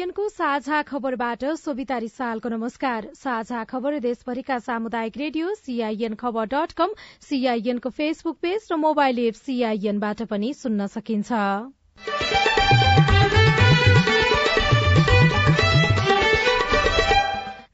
सीआईएनको साझा खबरबाट सोभिता रिसालको नमस्कार। साझा खबर देशभरिका सामुदायिक रेडियो सीआईएन खबर डट कम सीआईएनको फेसबुक पेज र मोबाइल एप सीआईएनबाट पनि सुन्न सकिन्छ।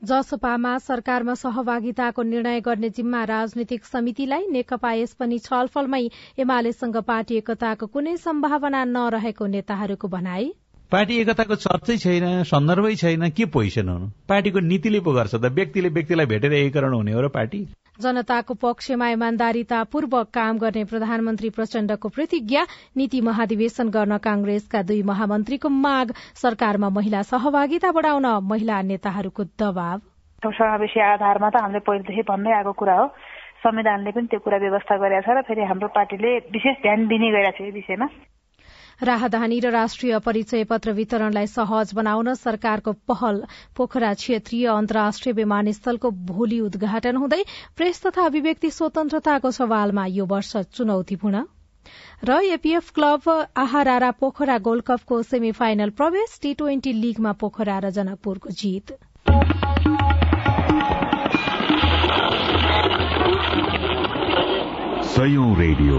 जसपामा सरकारमा सहभागिताको निर्णय गर्ने जिम्मा राजनीतिक समितिलाई नेकपा यस पनि छलफलमै एमालेसँग पार्टी एकताको कुनै सम्भावना नरहेको नेताहरूको भनाई। पार्टी एकताको चर्चै छैन सन्दर्भै छैन के पोजिसन हुनु? पार्टीको नीतिले पो गर्छ त व्यक्तिले व्यक्तिलाई भेटेर एकीकरण हुने हो र पार्टी? जनताको पक्षमा इमान्दारितापूर्वक काम गर्ने प्रधानमन्त्री प्रचण्डको प्रतिज्ञा नीति महाधिवेशन गर्न कांग्रेसका दुई महामन्त्रीको माग सरकारमा महिला सहभागिता बढाउन महिला नेताहरूको दबाव। समावेशी आधारमा त हामीले पहिलेदेखि भन्दै आएको कुरा हो। संविधानले पनि त्यो कुरा व्यवस्था गरेका छ र फेरि हाम्रो पार्टीले विशेष ध्यान दिने गरेका छ यो विषयमा। राहदानी र राष्ट्रिय परिचय पत्र वितरणलाई सहज बनाउन सरकारको पहल। पोखरा क्षेत्रीय अन्तर्राष्ट्रिय विमानस्थलको भोलि उद्घाटन हुँदै प्रेस तथा अभिव्यक्ति स्वतन्त्रताको सवालमा यो वर्ष चुनौतीपूर्ण। र एपीएफ क्लब आहारा पोखरा गोल्ड कपको सेमी फाइनल प्रवेश टी ट्वेन्टी लीगमा पोखरा र जनकपुरको जीत। रेडियो।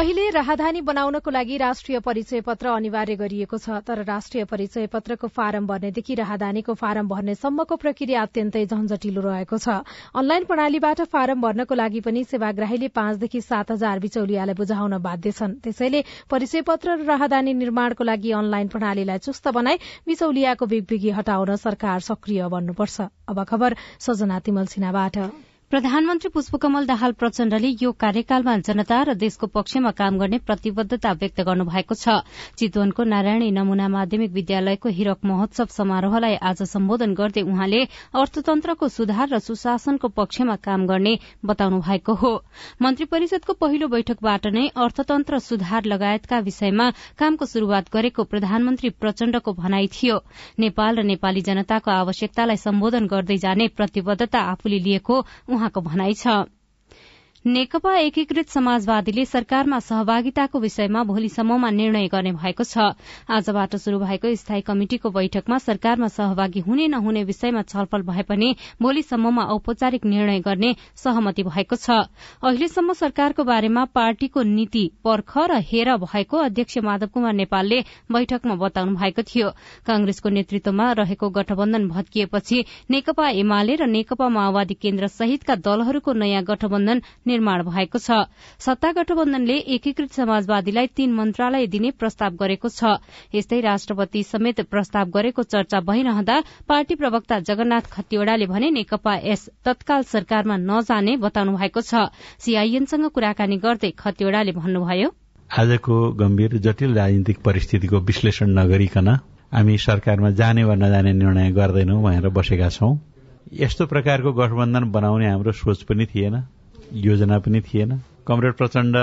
अहिले राहदानी बनाउनको लागि राष्ट्रिय परिचय पत्र अनिवार्य गरिएको छ तर राष्ट्रिय परिचय पत्रको फारम भर्नेदेखि राहदानीको फारम भर्नेसम्मको प्रक्रिया अत्यन्तै झन्झटिलो रहेको छ। अनलाइन प्रणालीबाट फारम भर्नको लागि पनि सेवाग्राहीले पाँचदेखि सात हजार बिचौलियालाई बुझाउन बाध्य छन्। त्यसैले परिचय पत्र र राहदानी निर्माणको लागि अनलाइन प्रणालीलाई चुस्त बनाई बिचौलियाको बिगबिगी हटाउन सरकार सक्रिय बन्नुपर्छ। प्रधानमन्त्री पुष्पकमल दाहाल प्रचण्डले यो कार्यकालमा जनता र देशको पक्षमा काम गर्ने प्रतिबद्धता व्यक्त गर्नु भएको छ। चितवनको नारायणी नमूना माध्यमिक विद्यालयको हिरक महोत्सव समारोहलाई आज सम्बोधन गर्दै उहाँले अर्थतन्त्रको सुधार र सुशासनको पक्षमा काम गर्ने बताउनु भएको हो। मन्त्री परिषदको पहिलो बैठकबाट नै अर्थतन्त्र सुधार लगायतका विषयमा कामको शुरूआत गरेको प्रधानमन्त्री प्रचण्डको भनाई थियो। नेपाल र नेपाली जनताको आवश्यकतालाई सम्बोधन गर्दै जाने प्रतिबद्धता आफूले लिएको उहाँको भनाइ छ। नेकपा एकीकृत समाजवादीले सरकारमा सहभागिताको विषयमा भोलिसम्ममा निर्णय गर्ने भएको छ। आजबाट शुरू भएको स्थायी कमिटिको बैठकमा सरकारमा सहभागी हुने नहुने विषयमा छलफल भए पनि भोलिसम्ममा औपचारिक निर्णय गर्ने सहमति भएको छ। अहिलेसम्म सरकारको बारेमा पार्टीको नीति पर्ख र हेर भएको अध्यक्ष माधव कुमार नेपालले बैठकमा बताउनु भएको थियो। कांग्रेसको नेतृत्वमा रहेको गठबन्धन भत्किएपछि नेकपा एमाले र नेकपा माओवादी केन्द्र सहितका दलहरूको नयाँ गठबन्धन निर्माण भएको छ। सत्ता गठबन्धनले एकीकृत समाजवादीलाई तीन मन्त्रालय दिने प्रस्ताव गरेको छ। यस्तै राष्ट्रपति समेत प्रस्ताव गरेको चर्चा भइरहँदा पार्टी प्रवक्ता जगन्नाथ खतिवड़ाले भने नेकपा यस तत्काल सरकारमा नजाने बताउनु भएको छ। सीआईएनसँग कुराकानी गर्दै खतिवड़ाले भन्नुभयो आजको गम्भीर जटिल राजनीतिक परिस्थितिको विश्लेषण नगरिकन हामी सरकारमा जाने वा नजाने निर्णय गर्दैनौ भनेर बसेका छौं। यस्तो प्रकारको गठबन्धन बनाउने हाम्रो सोच पनि थिएन। योजना पनि थिएन। कमरेड प्रचण्ड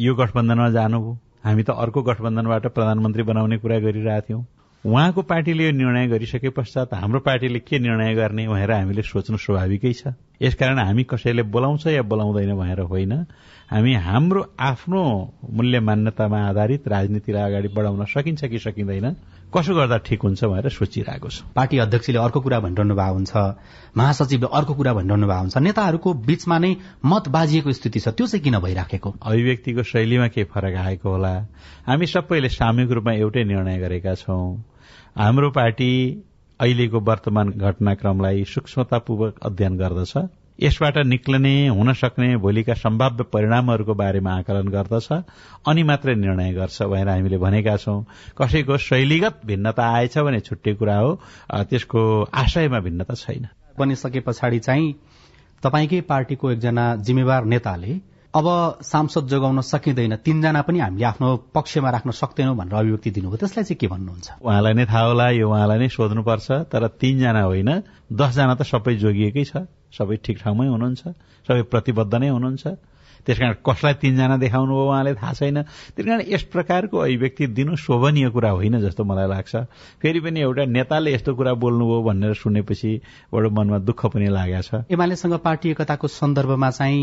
यो गठबन्धनमा जानुभयो। हामी त अर्को गठबन्धनबाट प्रधानमन्त्री बनाउने कुरा गरिरहेको थियौं। उहाँको पार्टीले यो निर्णय गरिसके पश्चात हाम्रो पार्टीले के निर्णय गर्ने भनेर हामीले सोच्नु स्वाभाविकै छ। यसकारण हामी कसैले बोलाउँछ या बोलाउँदैन भनेर होइन। हामी हाम्रो आफ्नो मूल्य मान्यतामा आधारित राजनीतिलाई अगाडि बढाउन सकिन्छ कि सकिँदैन कसो गर्दा ठिक हुन्छ भनेर सोचिरहेको छ। पार्टी अध्यक्षले अर्को कुरा भनिरहनु भएको हुन्छ महासचिवले अर्को कुरा भनिरहनु भएको हुन्छ नेताहरूको बीचमा नै मत बाजिएको स्थिति छ त्यो चाहिँ किन भइराखेको? अभिव्यक्तिको शैलीमा के फरक आएको होला? हामी सबैले सामूहिक रूपमा एउटै निर्णय गरेका छौं। हाम्रो पार्टी अहिलेको वर्तमान घटनाक्रमलाई सूक्ष्मतापूर्वक अध्ययन गर्दछ। यसबाट निक्लने हुन सक्ने भोलिका सम्भाव्य परिणामहरूको बारेमा आकलन गर्दछ अनि मात्रै निर्णय गर्छ भनेर हामीले भनेका छौं। कसैको शैलीगत भिन्नता आएछ भने छुट्टै कुरा हो त्यसको आशयमा भिन्नता छैन। बनिसके पछाडि चाहिँ तपाईँकै पार्टीको एकजना जिम्मेवार नेताले अब सांसद जोगाउन सकिँदैन तीनजना पनि हामीले आफ्नो पक्षमा राख्न सक्दैनौँ भनेर अभिव्यक्ति दिनुभयो। त्यसलाई चाहिँ के भन्नुहुन्छ? उहाँलाई नै थाहा होला यो उहाँलाई नै सोध्नुपर्छ तर तीनजना होइन दसजना त सबै जोगिएकै छ। सबै ठिक ठाउँमै हुनुहुन्छ सबै प्रतिबद्ध नै हुनुहुन्छ त्यसकारण कसलाई तीनजना देखाउनु हो उहाँले थाहा छैन। त्यस कारण यस प्रकारको अभिव्यक्ति दिनु शोभनीय कुरा होइन जस्तो मलाई लाग्छ। फेरि पनि एउटा नेताले यस्तो कुरा बोल्नुभयो भनेर सुनेपछि बडो मनमा दुःख पनि लागेको छ। एमालेसँग पार्टी एकताको सन्दर्भमा चाहिँ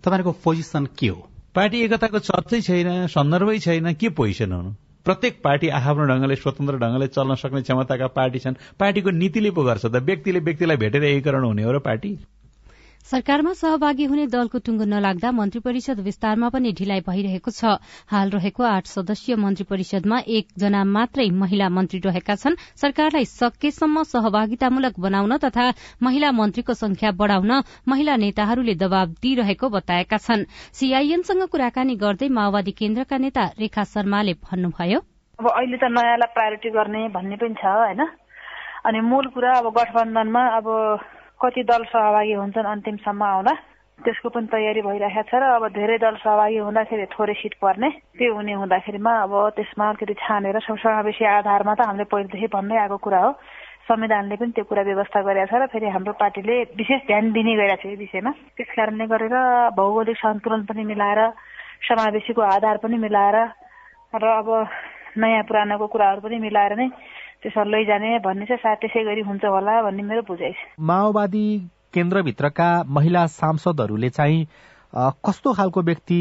तपाईँहरूको पोजिसन के हो? पार्टी एकताको चर्चै छैन सन्दर्भै छैन के पोजिसन हुनु? प्रत्येक पार्टी आफ्नो ढंगले स्वतन्त्र ढंगले चल्न सक्ने क्षमताका पार्टी छन्। पार्टीको नीतिले पो गर्छ त व्यक्तिले व्यक्तिलाई भेटेर एकीकरण हुने हो र पार्टी? सरकारमा सहभागी हुने दलको टुङ्गो नलाग्दा मन्त्री परिषद विस्तारमा पनि ढिलाइ भइरहेको छ। हाल रहेको आठ सदस्यीय मन्त्री परिषदमा एकजना मात्रै महिला मन्त्री रहेका छन्। सरकारलाई सकेसम्म सहभागितामूलक बनाउन तथा महिला मन्त्रीको संख्या बढ़ाउन महिला नेताहरूले दबाव दिइरहेको बताएका छन्। सीआईएनसँग कुराकानी गर्दै माओवादी केन्द्रका नेता रेखा शर्माले भन्नुभयो। अब अहिले त नयाँलाई प्रायोरिटी गर्ने भन्ने पनि छ होइन? अनि मूल कुरा अब गठबन्धनमा अब कति दल सहभागी हुन्छन् अन्तिमसम्म आउँदा त्यसको पनि तयारी भइरहेको छ र अब धेरै दल सहभागी हुँदाखेरि थोरै सिट पर्ने। त्यो हुने हुँदाखेरिमा अब त्यसमा अलिकति छानेर समावेशी आधारमा त हामीले पहिलेदेखि भन्दै आएको कुरा हो। संविधानले पनि त्यो कुरा व्यवस्था गरेको छ र फेरि हाम्रो पार्टीले विशेष ध्यान दिने गरेको छ यो विषयमा। त्यस कारणले गरेर भौगोलिक सन्तुलन पनि मिलाएर समावेशीको आधार पनि मिलाएर र अब नयाँ पुरानोको कुराहरू पनि मिलाएर नै त्यसमा लैजाने भन्ने चाहिँ सायद त्यसै गरी हुन्छ होला भन्ने मेरो बुझाइ छ। माओवादी केन्द्रभित्रका महिला सांसदहरूले चाहिँ कस्तो खालको व्यक्ति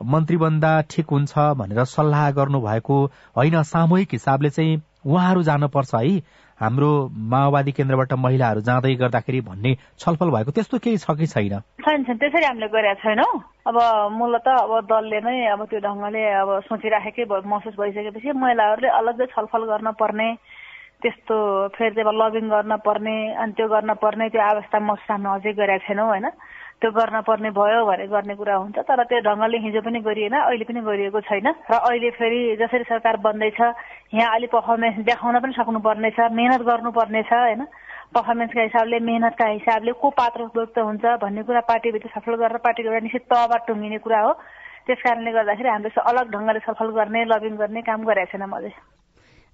मन्त्री बन्दा ठिक हुन्छ भनेर सल्लाह गर्नु भएको होइन सामूहिक हिसाबले चाहिँ उहाँहरू जानुपर्छ है। हाम्रो माओवादी केन्द्रबाट महिलाहरू जाँदै गर्दाखेरि भन्ने छलफल भएको त्यस्तो केही छ कि छैन? छैन छैन। त्यसरी हामीले गरेका छैनौँ। अब मूलत अब दलले नै अब त्यो ढङ्गले अब सोचिराखेकै महसुस भइसकेपछि महिलाहरूले अलग्गै छलफल गर्न पर्ने त्यस्तो फेरि चाहिँ लबिङ गर्न पर्ने अनि त्यो गर्न पर्ने त्यो अवस्था महसुस हामी अझै गरेका छैनौँ होइन? त्यो गर्न पर्ने भयो भने गर्ने कुरा हुन्छ तर त्यो ढङ्गले हिजो पनि गरिएन अहिले पनि गरिएको छैन। र अहिले फेरि जसरी सरकार बन्दैछ यहाँ अलिक पर्फर्मेन्स देखाउन पनि सक्नुपर्ने छ मेहनत गर्नुपर्ने होइन? पर्फर्मेन्सका हिसाबले मेहनतका हिसाबले को पात्र उपयुक्त हुन्छ भन्ने कुरा पार्टीभित्र छलफल गरेर पार्टीको एउटा निश्चित तहबाट टुङ्गिने कुरा हो। त्यस कारणले गर्दाखेरि हामीले अलग ढङ्गले छलफल गर्ने लबिङ गर्ने काम गरेका छैनौँ अझै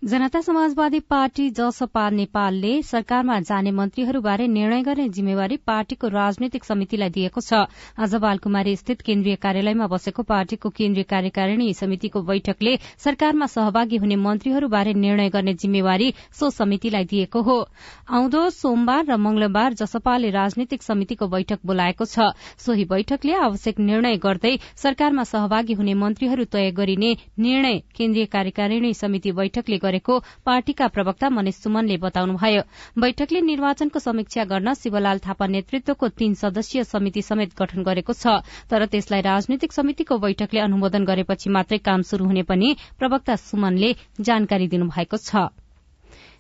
जनता समाजवादी पार्टी जसपा नेपालले सरकारमा जाने मन्त्रीहरूबारे निर्णय गर्ने जिम्मेवारी पार्टीको राजनैतिक समितिलाई दिएको छ। आज बालकुमारी स्थित केन्द्रीय कार्यालयमा बसेको पार्टीको केन्द्रीय कार्यकारिणी समितिको बैठकले सरकारमा सहभागी हुने मन्त्रीहरूबारे निर्णय गर्ने जिम्मेवारी सो समितिलाई दिएको हो। आउँदो सोमबार र मंगलबार जसपाले राजनैतिक समितिको बैठक बोलाएको छ। सोही बैठकले आवश्यक निर्णय गर्दै सरकारमा सहभागी हुने मन्त्रीहरू तय गरिने निर्णय केन्द्रीय कार्यकारिणी समिति बैठकले गरेको पार्टीका प्रवक्ता मनिष सुमनले बताउनुभयो। बैठकले निर्वाचनको समीक्षा गर्न शिवलाल थापा नेतृत्वको तीन सदस्यीय समिति समेत गठन गरेको छ तर त्यसलाई राजनीतिक समितिको बैठकले अनुमोदन गरेपछि मात्रै काम शुरू हुने पनि प्रवक्ता सुमनले जानकारी दिनुभएको छ।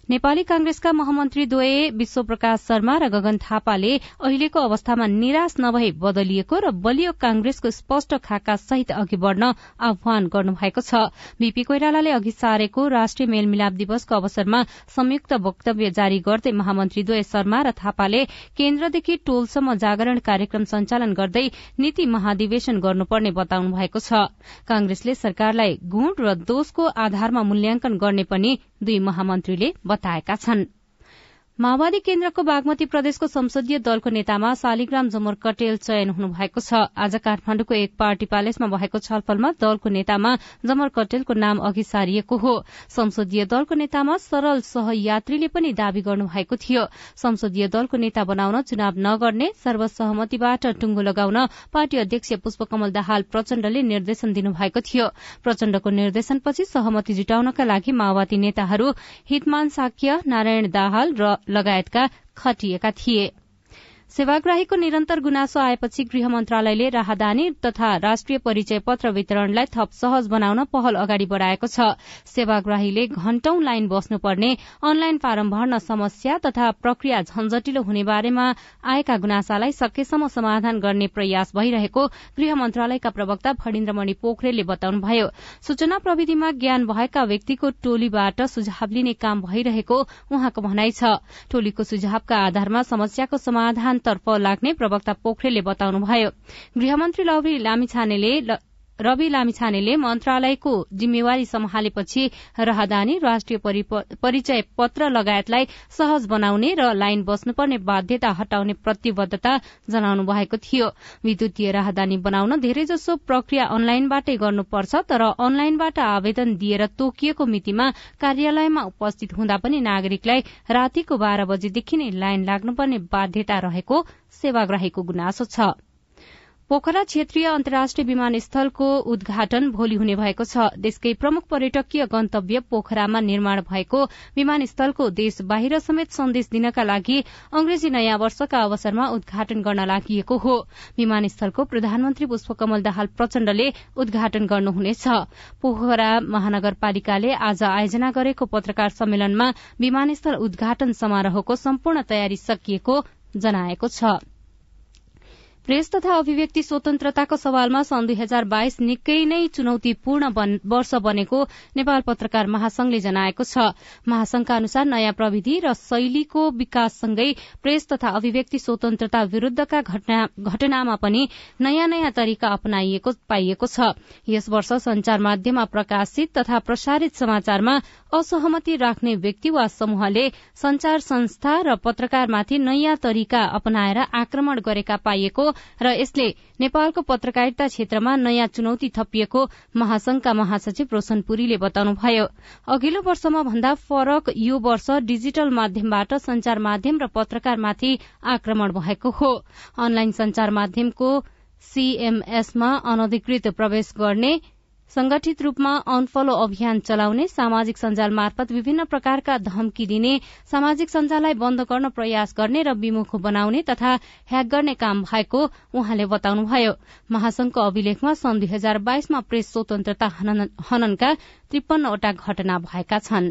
नेपाली कांग्रेसका महामन्त्री द्वय विश्वप्रकाश शर्मा र गगन थापाले अहिलेको अवस्थामा निराश नभई बदलिएको र बलियो कांग्रेसको स्पष्ट खाका सहित अघि बढ़न आह्वान गर्नुभएको छ। बीपी कोइरालाले अघि सारेको राष्ट्रिय मेलमिलाप दिवसको अवसरमा संयुक्त वक्तव्य जारी गर्दै महामन्त्री द्वय शर्मा र थापाले केन्द्रदेखि टोलसम्म जागरण कार्यक्रम सञ्चालन गर्दै नीति महाधिवेशन गर्नुपर्ने बताउनु भएको छ। कांग्रेसले सरकारलाई गुण र दोषको आधारमा मूल्याङ्कन गर्ने पनि दुई महामन्त्रीले बताएका छन्। माओवादी केन्द्रको बागमती प्रदेशको संसदीय दलको नेतामा शालिग्राम जमर कटेल चयन हुनुभएको छ। आज काठमाण्डुको एक पार्टी प्यालेसमा भएको छलफलमा दलको नेतामा जमर कटेलको नाम अघि सारिएको हो। संसदीय दलको नेतामा सरल सहयात्रीले पनि दावी गर्नुभएको थियो। संसदीय दलको नेता बनाउन चुनाव नगर्ने सर्वसहमतिबाट टुङ्गो लगाउन पार्टी अध्यक्ष पुष्पकमल दाहाल प्रचण्डले निर्देशन दिनुभएको थियो। प्रचण्डको निर्देशनपछि सहमति जुटाउनका लागि माओवादी नेताहरू हितमान साक्य नारायण दाहाल र लगायतका खटिएका थिए। सेवाग्राहीको निरन्तर गुनासो आएपछि गृह मन्त्रालयले राहदानी तथा राष्ट्रिय परिचय पत्र वितरणलाई थप सहज बनाउन पहल अगाडि बढ़ाएको छ। सेवाग्राहीले घण्टौं लाइन बस्नुपर्ने अनलाइन फारम भर्न समस्या तथा प्रक्रिया झन्झटिलो हुने बारेमा आएका गुनासालाई सकेसम्म समाधान गर्ने प्रयास भइरहेको गृह मन्त्रालयका प्रवक्ता फणिन्द्रमणि पोखरेलले बताउनुभयो। सूचना प्रविधिमा ज्ञान भएका व्यक्तिको टोलीबाट सुझाव लिने काम भइरहेको उहाँको भनाइ छ। टोलीको सुझावका आधारमा समस्याको समाधानतर्फ लाग्ने प्रवक्ता पोखरेलले बताउनुभयो। गृहमन्त्री लवरी लामिछानेले रवि लामिछानेले मन्त्रालयको जिम्मेवारी सम्हालेपछि राहदानी राष्ट्रिय परिचय पत्र लगायतलाई सहज बनाउने र लाइन बस्नुपर्ने बाध्यता हटाउने प्रतिबद्धता जनाउनु भएको थियो। विद्युतीय राहदानी बनाउन धेरैजसो प्रक्रिया अनलाइनबाटै गर्नुपर्छ तर अनलाइनबाट आवेदन दिएर तोकिएको मितिमा कार्यालयमा उपस्थित हुँदा पनि नागरिकलाई रातिको बाह्र बजेदेखि नै लाइन लाग्नुपर्ने बाध्यता रहेको सेवाग्राहीको गुनासो छ। पोखरा क्षेत्रीय अन्तर्राष्ट्रिय विमानस्थलको उद्घाटन भोलि हुने भएको छ। देशकै प्रमुख पर्यटकीय गन्तव्य पोखरामा निर्माण भएको विमानस्थलको देश बाहिर समेत सन्देश दिनका लागि अंग्रेजी नयाँ वर्षका अवसरमा उद्घाटन गर्न लागि हो। विमानस्थलको प्रधानमन्त्री पुष्पकमल दाहाल प्रचण्डले उद्घाटन गर्नुहुनेछ। पोखरा महानगरपालिकाले आज आयोजना गरेको पत्रकार सम्मेलनमा विमानस्थल उद्घाटन समारोहको सम्पूर्ण तयारी सकिएको जनाएको छ। प्रेस तथा अभिव्यक्ति स्वतन्त्रताको सवालमा सन् दुई हजार बाइस निकै नै चुनौतीपूर्ण वर्ष बनेको नेपाल पत्रकार महासंघले जनाएको छ। महासंघका अनुसार नयाँ प्रविधि र शैलीको विकाससँगै प्रेस तथा अभिव्यक्ति स्वतन्त्रता विरूद्धका घटनामा पनि नयाँ नयाँ तरिका अपनाइएको पाइएको छ। यस वर्ष संचार माध्यममा प्रकाशित तथा प्रसारित समाचारमा असहमति राख्ने व्यक्ति वा समूहले संचार संस्था र पत्रकारमाथि नयाँ तरिका अपनाएर आक्रमण गरेका पाइएको र यसले नेपालको पत्रकारिता क्षेत्रमा नयाँ चुनौती थपिएको महासंघका महासचिव रोशन पुरीले बताउनुभयो। अघिल्लो वर्षमा भन्दा फरक यो वर्ष डिजिटल माध्यमबाट संचार माध्यम र पत्रकारमाथि आक्रमण भएको हो। अनलाइन संचार माध्यमको सीएमएसमा अनधिकृत प्रवेश गर्ने संगठित रूपमा अनफलो अभियान चलाउने सामाजिक सञ्जाल मार्फत विभिन्न प्रकारका धम्की दिने सामाजिक सञ्जाललाई बन्द गर्न प्रयास गर्ने र विमुख बनाउने तथा ह्याक गर्ने काम भएको उहाँले बताउनुभयो। महासंघको अभिलेखमा सन् दुई हजार बाइसमा प्रेस स्वतन्त्रता हननका त्रिपन्नवटा घटना भएका छन्।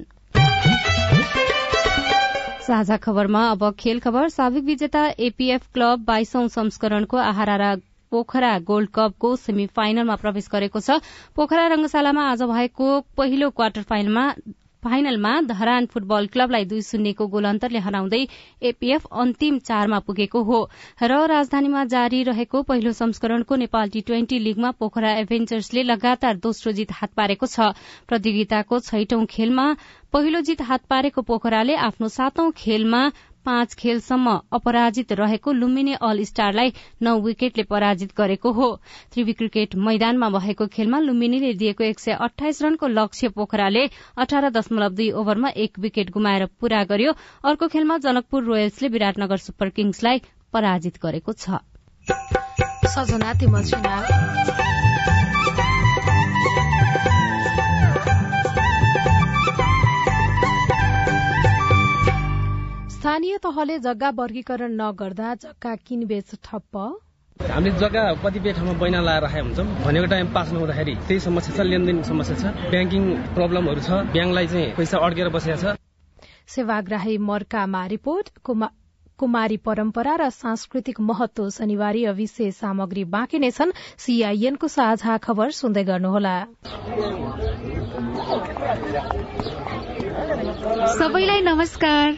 साझा खबरमा अब खेल खबर। साविक विजेता एपीएफ क्लब बाइसौं संस्करणको आहारा पोखरा गोल्ड कपको सेमी फाइनलमा प्रवेश गरेको छ। पोखरा रंगशालामा आज भएको पहिलो क्वार्टर फाइनलमा फाइनलमा धरान फुटबल क्लबलाई दुई शून्यको गोल अन्तरले हराउँदै एपीएफ अन्तिम चारमा पुगेको हो। र राजधानीमा जारी रहेको पहिलो संस्करणको नेपाल टी ट्वेन्टी लीगमा पोखरा एभेन्जर्सले लगातार दोस्रो जित हात पारेको छ। प्रतियोगिताको छैटौं खेलमा पहिलो जित हात पारेको पोखराले आफ्नो सातौं खेलमा पाँच खेलसम्म अपराजित रहेको लुम्बिनी अल स्टारलाई नौ विकेटले पराजित गरेको हो। त्रिवी क्रिकेट मैदानमा भएको खेलमा लुम्बिनीले दिएको एक सय अठाइस रनको लक्ष्य पोखराले अठार दशमलव दुई ओभरमा एक विकेट गुमाएर पूरा गर्यो। अर्को खेलमा जनकपुर रोयल्सले विराटनगर सुपर किङ्सलाई पराजित गरेको छ। स्थानीय तहले जग्गा वर्गीकरण नगर्दा जग्गा किनबेच ठप्प? हामीले जग्गा कतिपय ठाउँमा बैना लाएर राखेका हुन्छौँ। भनेको टाइम पास नहुँदाखेरि त्यही समस्या छ लेनदेन समस्या छ ब्याङ्किङ प्रब्लमहरू छ ब्याङ्कलाई चाहिँ पैसा अड्केर बसेको छ। सेवाग्राही मर्कामा रिपोर्ट कुमारी परम्परा र सांस्कृतिक महत्व शनिबार विशेष सामग्री बाँकी नै छन्। सीआईएनको साझा खबर सुन्दै गर्नुहोला। सबैलाई नमस्कार।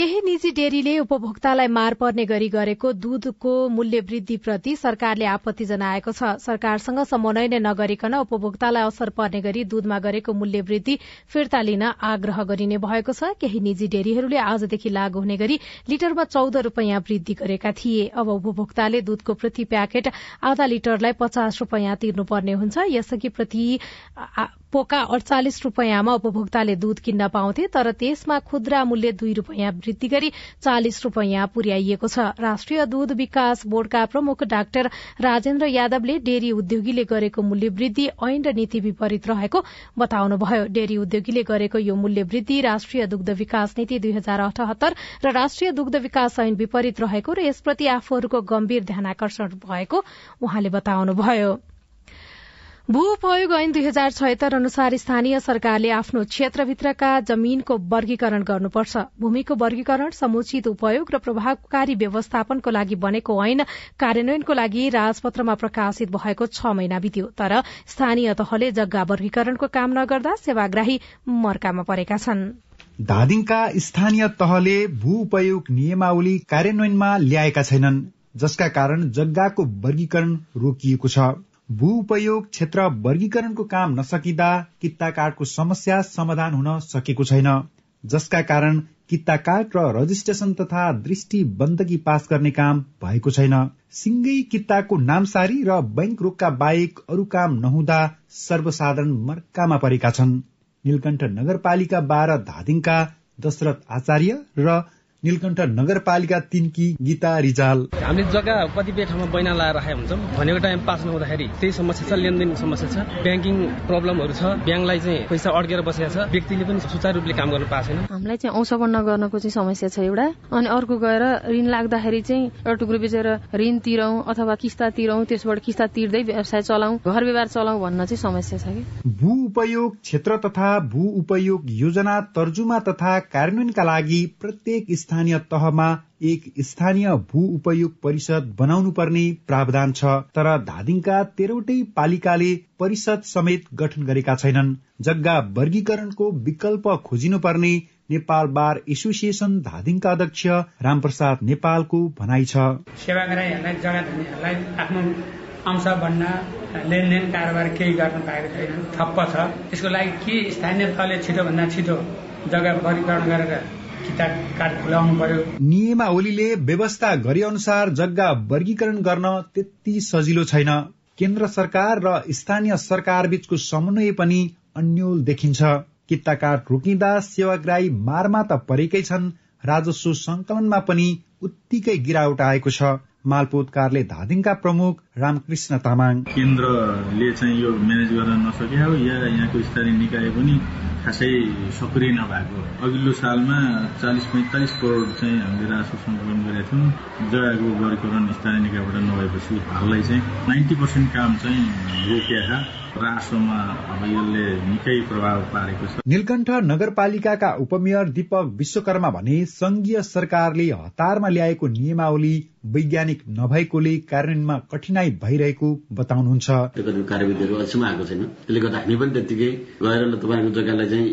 केही निजी डेरीले उपभोक्तालाई मार पर्ने गरी गरेको दूधको मूल्य वृद्धिप्रति सरकारले आपत्ति जनाएको छ। सरकारसँग समन्वय नै नगरिकन उपभोक्तालाई असर पर्ने गरी दूधमा गरेको मूल्य वृद्धि फिर्ता लिन आग्रह गरिने भएको छ। केही निजी डेरीहरूले आजदेखि लागू हुने गरी लिटरमा चौध रूपियाँ वृद्धि गरेका थिए। अब उपभोक्ताले दूधको प्रति प्याकेट आधा लिटरलाई पचास रूपियाँ तिर्नुपर्ने हुन्छ। यसअघि प्रति पोका अडचालिस रूपियाँमा उपभोक्ताले दूध किन्न पाउँथे तर त्यसमा खुद्रा मूल्य दुई रूपियाँ वृद्धि गरी चालिस रूपियाँ पुर्याइएको छ। राष्ट्रिय दूध विकास बोर्डका प्रमुख डाक्टर राजेन्द्र यादवले डेरी उद्योगीले गरेको मूल्य वृद्धि ऐन र नीति विपरीत रहेको बताउनुभयो। डेरी उद्योगीले गरेको यो मूल्य वृद्धि राष्ट्रिय दुग्ध विकास नीति दुई हजार अठहत्तर र राष्ट्रिय दुग्ध विकास ऐन विपरीत रहेको र यसप्रति आफूहरूको गम्भीर ध्यानकर्षण भएको उहाँले बताउनुभयो। भू उपयोग ऐन दुई हजार छयत्तर अनुसार स्थानीय सरकारले आफ्नो क्षेत्रभित्रका जमीनको वर्गीकरण गर्नुपर्छ। भूमिको वर्गीकरण समुचित उपयोग र प्रभावकारी व्यवस्थापनको लागि बनेको ऐन कार्यान्वयनको लागि राजपत्रमा प्रकाशित भएको छ महिना बित्यो। तर स्थानीय तहले जग्गा वर्गीकरणको काम नगर्दा सेवाग्राही मर्कामा परेका छन्। धादिङका स्थानीय तहले भू उपयोग नियमावली कार्यान्वयनमा ल्याएका छैनन् जसका कारण जग्गाको वर्गीकरण रोकिएको छ। भू उपयोग क्षेत्र वर्गीकरणको काम नसकिँदा कित्ता कार्डको समस्या समाधान हुन सकेको छैन। जसका कारण कित्ता कार्ड र रजिस्ट्रेशन तथा दृष्टि बन्दगी पास गर्ने काम भएको छैन। सिंगै कित्ताको नामसारी र बैंक रोगका बाहेक अरू काम नहुँदा सर्वसाधारण मर्कामा परेका छन्। नीलकण्ठ नगरपालिका बाह्र धादिङका दशरथ आचार्य र नीलकण्ठ नगरपालिका तिनकी गीता रिजाल। हामीले जग्गा कतिपय ठाउँमा बैना लाएर राखेका हुन्छौँ भनेको टाइम पास नहुँदाखेरि त्यही समस्या छ लेनदेन समस्या छ ब्याङ्किङ प्रब्लमहरू छ ब्याङ्कलाई चाहिँ पैसा अड्केर बसेको छ व्यक्तिले पनि सुचारू रूपले काम गर्न पाएको छैन। हामीलाई चाहिँ औसपन्न गर्नको चाहिँ समस्या छ एउटा। अनि अर्को गएर ऋण लाग्दाखेरि चाहिँ एउटा टुक्रो बेचेर ऋण तिरौँ अथवा किस्ता तिरौँ त्यसबाट किस्ता तिर्दै व्यवसाय चलाउँ घर व्यवहार चलाउँ भन्न चाहिँ समस्या छ कि? भू उपयोग क्षेत्र तथा भू उपयोग योजना तर्जुमा तथा कार्यान्वयनका लागि प्रत्येक स्थानीय तहमा एक स्थानीय भू उपयोग परिषद बनाउनु पर्ने प्रावधान छ तर धादिङका तेह्रवटै पालिकाले परिषद समेत गठन गरेका छैनन्। जग्गा वर्गीकरणको विकल्प खोजिनुपर्ने नेपाल बार एसोसिएसन धादिङका अध्यक्ष रामप्रसाद नेपालको भनाइ छ। सेवाग्राहीहरूलाई जग्गा धनीहरूलाई आफ्नो अंश भन्न लेनदेन कारोबार केही गर्न पाएको छैन ठप्प छ। यसको लागि के स्थानीय तहले छिटोभन्दा छिटो जग्गा वर्गीकरण गरेर नियमावलीले व्यवस्था गरे अनुसार जग्गा वर्गीकरण गर्न त्यति सजिलो छैन। केन्द्र सरकार र स्थानीय सरकार बीचको समन्वय पनि अन्यल देखिन्छ। कित्ता काट रोकिँदा सेवाग्राही मारमा त परेकै छन्। राजस्व संकलनमा पनि उत्तिकै गिरावट आएको छ। मालपोत कारले धादिङका प्रमुख रामकृष्ण तामाङ। केन्द्रले चाहिँ यो म्यानेज गर्न नसके हो। या यहाँको स्थानीय निकाय पनि खासै सक्रिय नभएको अघिल्लो सालमा चालिस पैँतालिस करोड चाहिँ हामीले राजस्व सङ्कलन गरेका थियौँ। जग्गाको वर्गीकरण स्थानीय निकायबाट नभएपछि हाललाई चाहिँ नाइन्टी पर्सेन्ट काम चाहिँ रोकिएका रासोमा अब यसले निकै प्रभाव पारेको छ। नीलकण्ठ नगरपालिकाका उपमेयर दीपक विश्वकर्मा भने संघीय सरकारले हतारमा ल्याएको नियमावली वैज्ञानिक नभएकोले कार्यान्वयनमा कठिनाई कठिनाई भइरहेको बताउनुहुन्छ। कार्यविधिहरू अहिलेसम्म आएको छैन। त्यसले गर्दा हामी पनि त्यत्तिकै गएर तपाईँको जग्गालाई चाहिँ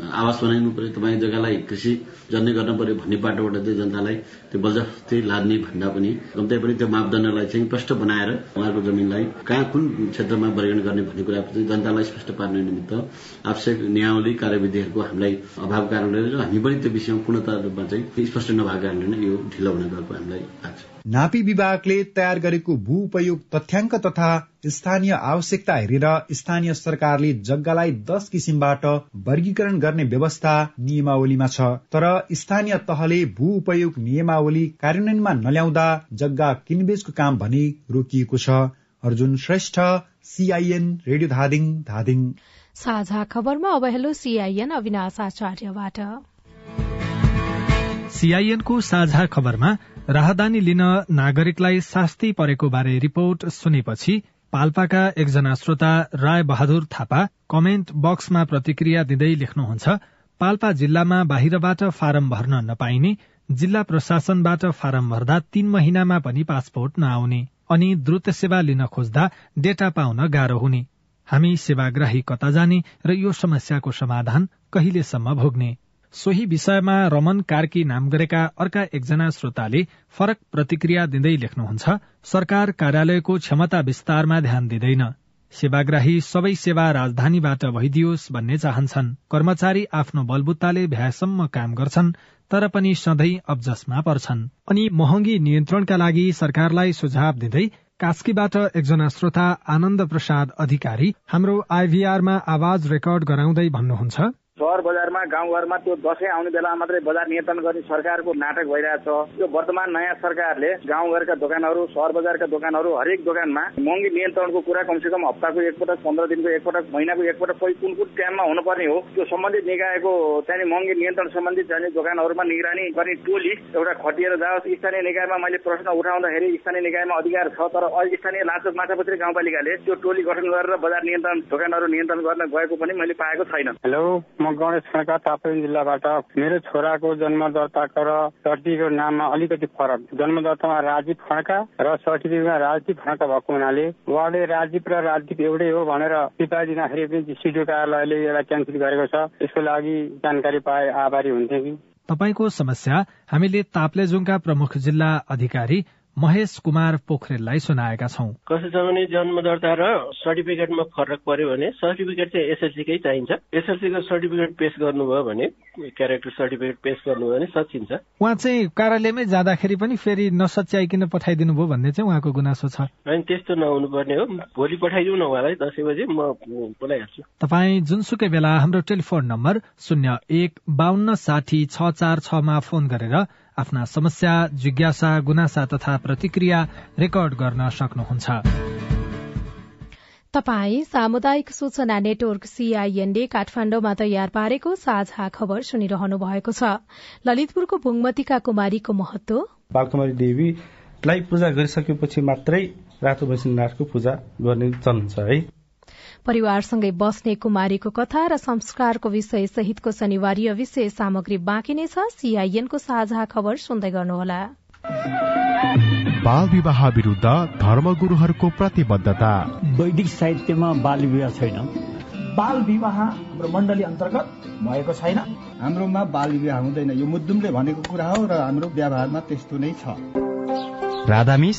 आवास बनाइनु पर्यो तपाईँको जग्गालाई कृषि जन्ने गर्न पर्यो भन्ने बाटोबाट चाहिँ जनतालाई त्यो बलजफ्ती लाद्ने भन्दा पनि कम्ती पनि त्यो मापदण्डलाई चाहिँ स्पष्ट बनाएर उहाँहरूको जमिनलाई कहाँ कुन क्षेत्रमा वर्गीकरण गर्ने भन्ने कुरा जनतालाई स्पष्ट पार्ने निमित्त आवश्यक नियावली कार्यविधिहरूको हामीलाई अभाव कारणले हामी पनि त्यो विषयमा पूर्णतः रूपमा चाहिँ स्पष्ट नभएको कारणले नै यो ढिलो हुन गएको हामीलाई लाग्छ। नापी विभागले तयार गरेको भू उपयोग तथ्याङ्क तथा स्थानीय आवश्यकता हेरेर स्थानीय सरकारले जग्गालाई दस किसिमबाट वर्गीकरण गर्ने व्यवस्था नियमावलीमा छ। तर स्थानीय तहले भू उपयोग नियमावली कार्यान्वयनमा नल्याउँदा जग्गा किनबेचको काम भने रोकिएको छ। Arjun Shrestha CIN radio Dhading Dhading. साझा खबरमा अब हेलो सीआईएन अविनाश आचार्यबाट। सीआईएनको साझा खबरमा राहदानी लिन नागरिकलाई शास्ति परेको बारे रिपोर्ट सुनेपछि पाल्पाका एकजना श्रोता राय बहादुर थापा कमेन्ट बक्समा प्रतिक्रिया दिँदै लेख्नुहुन्छ पाल्पा जिल्लामा बाहिरबाट फारम भर्न नपाइने जिल्ला प्रशासनबाट फारम भर्दा तीन महिनामा पनि पासपोर्ट नआउने अनि द्रुत सेवा लिन खोज्दा डेटा पाउन गाह्रो हुने। हामी सेवाग्राही कता जाने र यो समस्याको समाधान कहिलेसम्म भोग्ने? सोही विषयमा रमन कार्की नाम गरेका अर्का एकजना श्रोताले फरक प्रतिक्रिया दिँदै लेख्नुहुन्छ सरकार कार्यालयको क्षमता विस्तारमा ध्यान दिँदैन। सेवाग्राही सबै सेवा राजधानीबाट भइदियोस् भन्ने चाहन्छन्। कर्मचारी आफ्नो बलबुत्ताले भ्यासम्म काम गर्छन् तर पनि सधैँ अब्जसमा पर्छन्। अनि महँगी नियन्त्रणका लागि सरकारलाई सुझाव दिँदै कास्कीबाट एकजना श्रोता आनन्द प्रसाद अधिकारी हाम्रो आइभीआरमा आवाज रेकर्ड गराउँदै भन्नुहुन्छ सहर बजारमा गाउँघरमा त्यो दसैँ आउने बेलामा मात्रै बजार नियन्त्रण गर्ने सरकारको नाटक भइरहेछ यो वर्तमान नयाँ सरकारले गाउँघरका दोकानहरू सहर बजारका दोकानहरू हरेक दोकानमा महँगी नियन्त्रणको कुरा कमसे कम हप्ताको एकपटक पन्ध्र दिनको एकपटक महिनाको एकपटक कोही कुन कुन टाइममा हुनुपर्ने हो त्यो सम्बन्धित निकायको चाहिँ महँगी नियन्त्रण सम्बन्धित चाहिँ दोकानहरूमा निगरानी गर्ने टोली एउटा खटिएर जाओस्। स्थानीय निकायमा मैले प्रश्न उठाउँदाखेरि स्थानीय निकायमा अधिकार छ तर स्थानीय लाचोक माछापत्री गाउँपालिकाले त्यो टोली गठन गरेर बजार नियन्त्रण दोकानहरू नियन्त्रण गर्न गएको पनि मैले पाएको छैन। हेलो म गणेश खड्का तापलेजुङ जिल्लाबाट मेरो छोराको जन्म दर्ताको र सर्टिफिकेट नाममा अलिकति फरक। जन्म दर्तामा राजीव खड्का र सर्टिफिकेटमा राजदीप खड्का भएको हुनाले उहाँले राजीव र राजदीप एउटै हो भनेर फिर्ता दिँदाखेरि पनि सिडिओ कार्यालयले यसलाई क्यान्सल गरेको छ। यसको लागि जानकारी पाए आभारी हुन्थे कि। तपाईँको समस्या हामीले ताप्लेजुङका प्रमुख जिल्ला अधिकारी महेश कुमार पोखरेललाई सुनाएका छौं। कसै छ भने जन्म दर्ता र सर्टिफिकेटमा फरक पर्यो भने सर्टिफिकेट चाहिँ एसएलसीकै चाहिन्छ। एसएलसीको सर्टिफिकेट पेश गर्नुभयो भने क्यारेक्टर सर्टिफिकेट पेश गर्नुभयो भने सचिन्छ उहाँ चाहिँ कार्यालयमै जाँदाखेरि पनि फेरि नसच्याइकन पठाइदिनु भयो भन्ने चाहिँ उहाँको गुनासो छ। होइन त्यस्तो नहुनु पर्ने हो। भोलि पठाइदिउँ न उहाँलाई दसैँ बजे म बोलाइहाल्छु। तपाईँ जुनसुकै बेला हाम्रो टेलिफोन नम्बर शून्य एक बान्न साठी छ चार छमा फोन गरेर आफ्ना समस्या जिज्ञासा गुनासा तथा प्रतिक्रिया रेकर्ड गर्न सक्नुहुन्छ। तपाई सामुदायिक सूचना नेटवर्क सीआईएनले काठमाण्डुमा तयार पारेको साझा खबर सुनिरहनु भएको छ। ललितपुरको भुङमतीका कुमारीको महत्व बालकुमारी देवीलाई पूजा गरिसकेपछि मात्रै रातो भैँसीनाथको पूजा गर्ने चलन छ है। परिवारसँगै बस्ने कुमारीको कथा र संस्कारको विषय सहितको शनिवारीय विशेष सामग्री बाँकी नै छ। सीआईएनको साझा खबर सुन्दै गर्नुहोला। बाल विवाह विरूद्ध धर्मगुरूहरूको प्रतिबद्धता। वैदिक साहित्यमा बाल विवाह छैन। बाल विवाह हाम्रो मण्डली अन्तर्गत भएको छैन। हाम्रोमा बाल विवाह हुँदैन। यो मुद्दुमले भनेको कुरा हो र हाम्रो व्यवहारमा त्यस्तो नै छ। राधामिस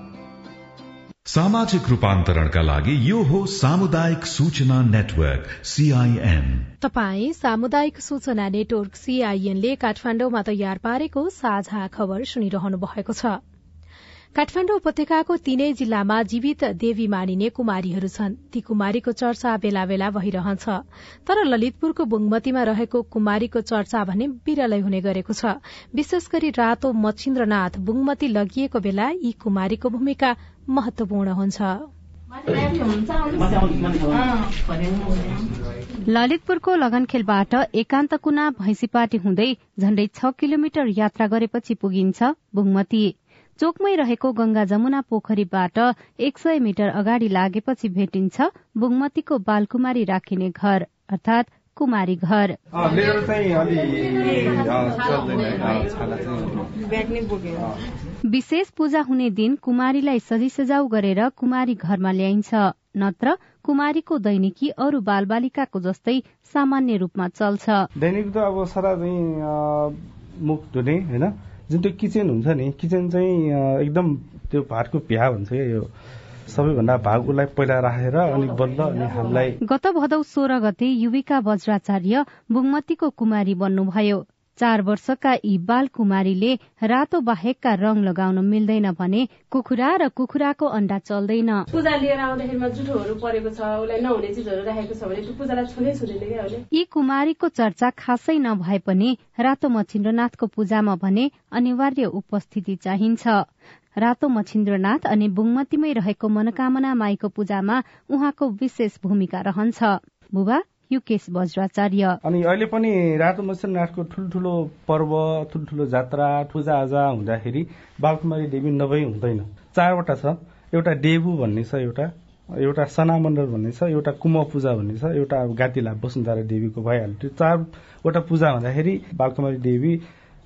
सामाजिक रूपान्तरणका लागि यो हो सामुदायिक सूचना नेटवर्क सीआईएन तपाई सामुदायिक सूचना नेटवर्क सीआईएनले काठमाण्डुमा तयार पारेको साझा खबर सुनिरहनु भएको छ। काठमाण्डु उपत्यकाको तीनै जिल्लामा जीवित देवी मानिने कुमारीहरू छन्। ती कुमारीको चर्चा बेला बेला भइरहन्छ। तर ललितपुरको बुङमतीमा रहेको कुमारीको चर्चा भने विरलै हुने गरेको छ। विशेष गरी रातो मच्छिन्द्रनाथ बुङमती लगिएको बेला यी कुमारीको भूमिका महत्वपूर्ण हुन्छ। ललितपुरको लगनखेलबाट एकान्तकुना भैँसीपाटी हुँदै झण्डै छ किलोमिटर यात्रा गरेपछि पुगिन्छ बुङमती। चोकमै रहेको गंगा जमुना पोखरीबाट एक सय मिटर अगाडि लागेपछि भेटिन्छ बुङमतीको बालकुमारी राखिने घर अर्थात कुमारी घर। विशेष पूजा हुने दिन कुमारीलाई सजी सजाउ गरेर कुमारी घरमा ल्याइन्छ नत्र कुमारीको दैनिकी अरू बालबालिकाको जस्तै सामान्य रूपमा चल्छ। दैनिक त अब सारा मुख धुने होइन? जुन त्यो किचन हुन्छ नि किचन चाहिँ एकदम त्यो भातको भ्या हुन्छ यो। सबैभन्दा भागलाई पहिला राखेर अनि बल्ल अनि हामीलाई गत भदौ सोह्र गते युविका वज्राचार्य बुङमतीको कुमारी बन्नुभयो। चार वर्षका यी बाल कुमारीले रातो बाहेकका रंग लगाउन मिल्दैन भने कुखुरा र कुखुराको अण्डा चल्दैन। पूजा लिएर आउँदाखेरिमा जुठोहरू परेको छ उसलाई नहुने चिजहरू राखेको छ भने त्यो पूजालाई छुनै छुँदैन क्या यी कुमारीको चर्चा खासै नभए पनि रातो मच्छिन्द्रनाथको पूजामा भने अनिवार्य उपस्थिति चाहिन्छ। रातो मच्छिन्द्रनाथ अनि बुङमतीमै रहेको मनोकामना माईको पूजामा उहाँको विशेष भूमिका रहन्छ। बुबा युकेश वज्राचार्य। अनि अहिले पनि रातो मच्छरनाथको ठुल्ठुलो पर्व ठुल्ठुलो जात्रा पूजा आजा हुँदाखेरि बालकुमारी देवी नभई हुँदैन। चारवटा छ। एउटा डेबु भन्ने छ एउटा एउटा सना मण्डल भन्ने छ एउटा कुम पूजा भन्ने छ एउटा गातिला वसुन्धरा देवीको भइहाल्यो। त्यो चारवटा पूजा हुँदाखेरि बालकुमारी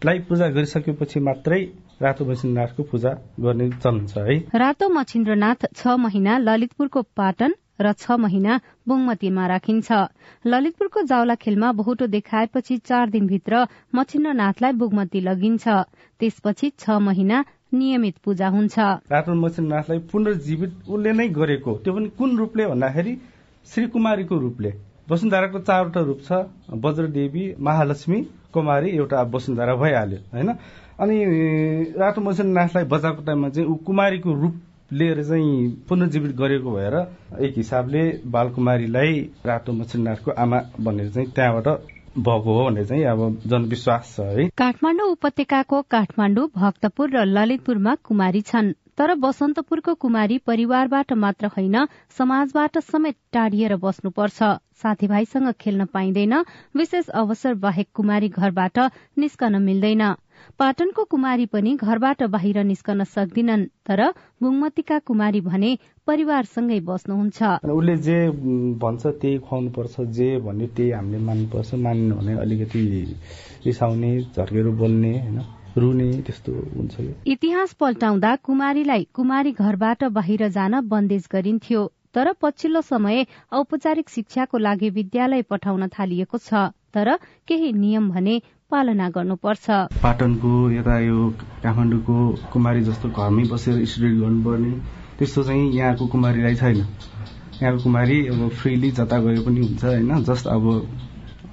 देवीलाई पूजा गरिसकेपछि मात्रै रातो मच्छिन्द्रनाथको पूजा गर्ने चलन छ है। रातो मच्छिन्द्रनाथ छ महिना ललितपुरको पाटन र छ महिना बुङमतीमा राखिन्छ। ललितपुरको जावला खेलमा बहुटो देखाएपछि चार दिनभित्र मच्छिन्द्रनाथलाई बुगमती लगिन्छ। त्यसपछि छ महिना नियमित पूजा हुन्छ। रातो मच्छिन्द्रनाथलाई पुनर्जीवित उसले नै गरेको त्यो पनि कुन रूपले भन्दाखेरि श्री कुमारीको रूपले। वसुन्धराको चारवटा रूप छ वज्रदेवी महालक्ष्मी कुमारी एउटा वसुन्धरा भइहाल्यो होइन? अनि रातो मच्छिन्द्रनाथलाई बचाएको टाइममा चाहिँ ऊ कुमारीको रूप लिएर चाहिँ पुनर्जीवित गरेको भएर एक हिसाबले बालकुमारीलाई रातो मच्छिनाथको आमा भनेर चाहिँ त्यहाँबाट भएको हो भन्ने चाहिँ अब जनविश्वास छ है। काठमाडौँ उपत्यकाको काठमाडौँ भक्तपुर र ललितपुरमा कुमारी छन्। तर बसन्तपुरको कुमारी परिवारबाट मात्र होइन समाजबाट समेत टाढिएर बस्नुपर्छ। साथीभाइसँग खेल्न पाइँदैन विशेष अवसर बाहेक कुमारी घरबाट निस्कन मिल्दैन। पाटनको कुमारी पनि घरबाट बाहिर निस्कन सक्दिनन् तर बुङमतीका कुमारी भने परिवारसँगै बस्नुहुन्छ। उसले जे भन्छ त्यही खुवाउनु पर्छ जे भन्यो त्यही हामीले मान्नुपर्छ। मान्नु भने अलिकति रिसाउने झर्केर बोल्ने होइन। रुने त्यस्तो हुन्छ इतिहास पल्टाउँदा कुमारीलाई कुमारी घरबाट बाहिर जान बन्देज गरिन्थ्यो तर पछिल्लो समय औपचारिक शिक्षाको लागि विद्यालय पठाउन थालिएको छ तर केही नियम भने पालना गर्नुपर्छ। पाटनको यता यो काठमाडौँको कुमारी जस्तो घरमै बसेर स्टडी गर्नुपर्ने त्यस्तो चाहिँ यहाँको कुमारीलाई छैन। यहाँको कुमारी अब फ्रीली जता गए पनि हुन्छ होइन? जस्ट अब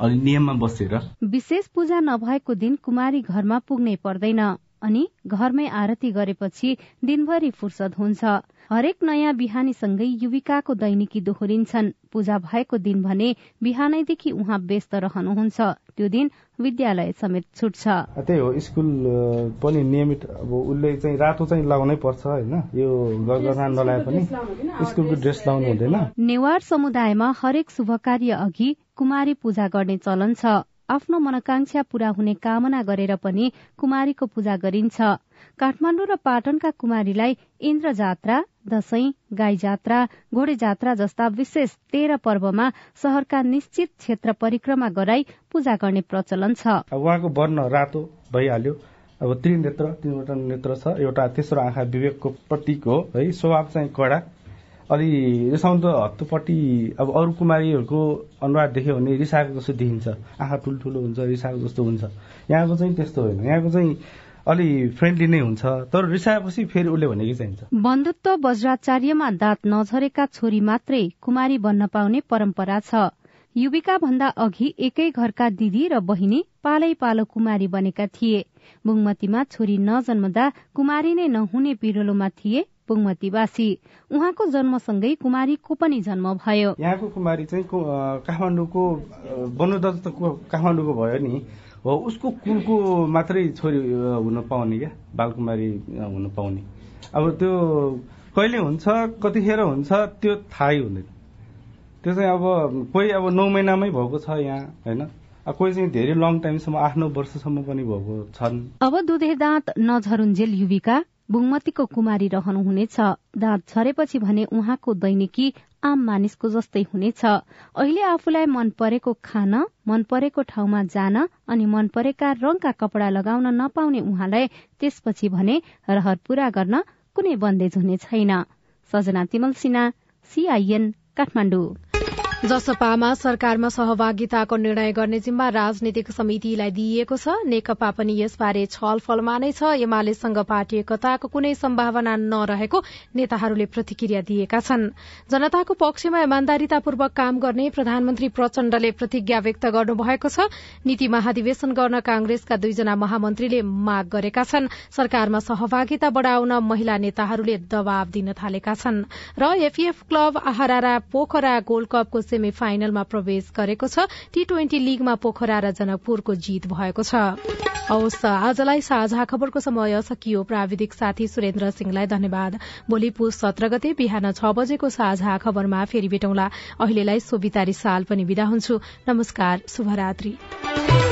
अलि नियममा बसेर। विशेष पूजा नभएको दिन कुमारी घरमा पुग्नै पर्दैन अनि घरमै आरती गरेपछि दिनभरि फुर्सद हुन्छ। हरेक नयाँ बिहानीसँगै युविकाको दैनिकी दोहोरिन्छन्। पूजा भएको दिन भने बिहानैदेखि उहाँ व्यस्त रहनुहुन्छ। त्यो दिन विद्यालय समेत छुट्छ। त्यही हो स्कुल पनि नियमित अब उसले चाहिँ रातो चाहिँ लगाउनै पर्छ होइन? यो गरगहना नलाए पनि। स्कुलको ड्रेस लाउनु हुँदैन। नेवार समुदायमा हरेक शुभ कार्य अघि कुमारी पूजा गर्ने चलन छ। आफ्नो मनोकांक्षा पूरा हुने कामना गरेर पनि कुमारीको पूजा गरिन्छ। काठमाडौँ र पाटनका कुमारीलाई इन्द्र जात्रा दशैं गाई जात्रा घोडे जात्रा जस्ता विशेष तेह्र पर्वमा शहरका निश्चित क्षेत्र परिक्रमा गराई पूजा गर्ने प्रचलन छ। उहाँको वर्ण रातो भइहाल्यो। अब त्रिनेत्र तिनवटा नेत्र छ। एउटा तेस्रो आँखा विवेकको प्रतीक हो। है स्वभाव चाहिँ कडा। अलि रिसाउँदो हत्तुपट्टि अब अरू कुमारीहरूको अनुहार देख्यो भने रिसाएको जस्तो देखिन्छ। आँखा ठुल्ठुलो हुन्छ रिसाएको जस्तो हुन्छ। यहाँको चाहिँ त्यस्तो होइन। यहाँको चाहिँ अलि फ्रेन्डली नै हुन्छ। तर रिसाएपछि फेरि उसले भनेकै चाहिन्छ। बन्धुत्व वज्राचार्यमा दाँत नझरेका छोरी मात्रै कुमारी बन्न पाउने परम्परा छ। युविका भन्दा अघि एकै घरका दिदी र बहिनी पालै पालो कुमारी बनेका थिए। बुङमतीमा छोरी नजन्मदा कुमारी नै नहुने पिरोलोमा थिए। बुङमतीवासी उहाँको जन्मसँगै कुमारीको पनि जन्म भयो। यहाँको कुमारी चाहिँ काठमाडौँको बनोदत्त काठमाडौँको भयो नि। हो उसको कुलको मात्रै छोरी हुन पाउने क्या? बालकुमारी हुन पाउने। अब त्यो कहिले हुन्छ कतिखेर हुन्छ त्यो थाहै हुँदैन। त्यो चाहिँ अब कोही अब नौ महिनामै भएको छ यहाँ होइन? कोही चाहिँ धेरै लङ टाइमसम्म आठ नौ वर्षसम्म पनि भएको छन्। अब दुधे दाँत नझरुन्जेल युविका। बुङमतीको कुमारी रहनुहुनेछ। दाँत झरेपछि भने उहाँको दैनिकी आम मानिसको जस्तै हुनेछ। अहिले आफूलाई मन परेको खान मन परेको ठाउँमा जान अनि मन परेका रंगका कपड़ा लगाउन नपाउने उहाँलाई त्यसपछि भने रहर पूरा गर्न कुनै बन्देज हुने छैन। सजना तिमल सीआईएन काठमाडौँ। जसपामा सरकारमा सहभागिताको निर्णय गर्ने जिम्मा राजनीतिक समितिलाई दिइएको छ। नेकपा पनि यसबारे छलफलमा नै छ। एमालेसँग पार्टी एकताको कुनै सम्भावना नरहेको नेताहरूले प्रतिक्रिया दिएका छन्। जनताको पक्षमा इमान्दारितापूर्वक काम गर्ने प्रधानमन्त्री प्रचण्डले प्रतिज्ञा व्यक्त गर्नुभएको छ। नीति महाधिवेशन गर्न कांग्रेसका दुईजना महामन्त्रीले माग गरेका छन्। सरकारमा सहभागिता बढ़ाउन महिला नेताहरूले दबाव दिन थालेका छन्। र एफईएफ क्लब आहारा पोखरा गोल्ड कपको सेमी फाइनलमा प्रवेश गरेको छ। टी ट्वेन्टी लीगमा पोखरा र जनकपुरको जीत भएको छ। हवस् आजलाई साझा खबरको समय सकियो। प्राविधिक साथी सुरेन्द्र सिंहलाई धन्यवाद। भोलि पुस सत्र गते बिहान छ बजेको साझा खबरमा फेरि भेटौँला। अहिलेलाई सोभितारी साल पनि विदा हुन्छु। नमस्कार शुभरात्री।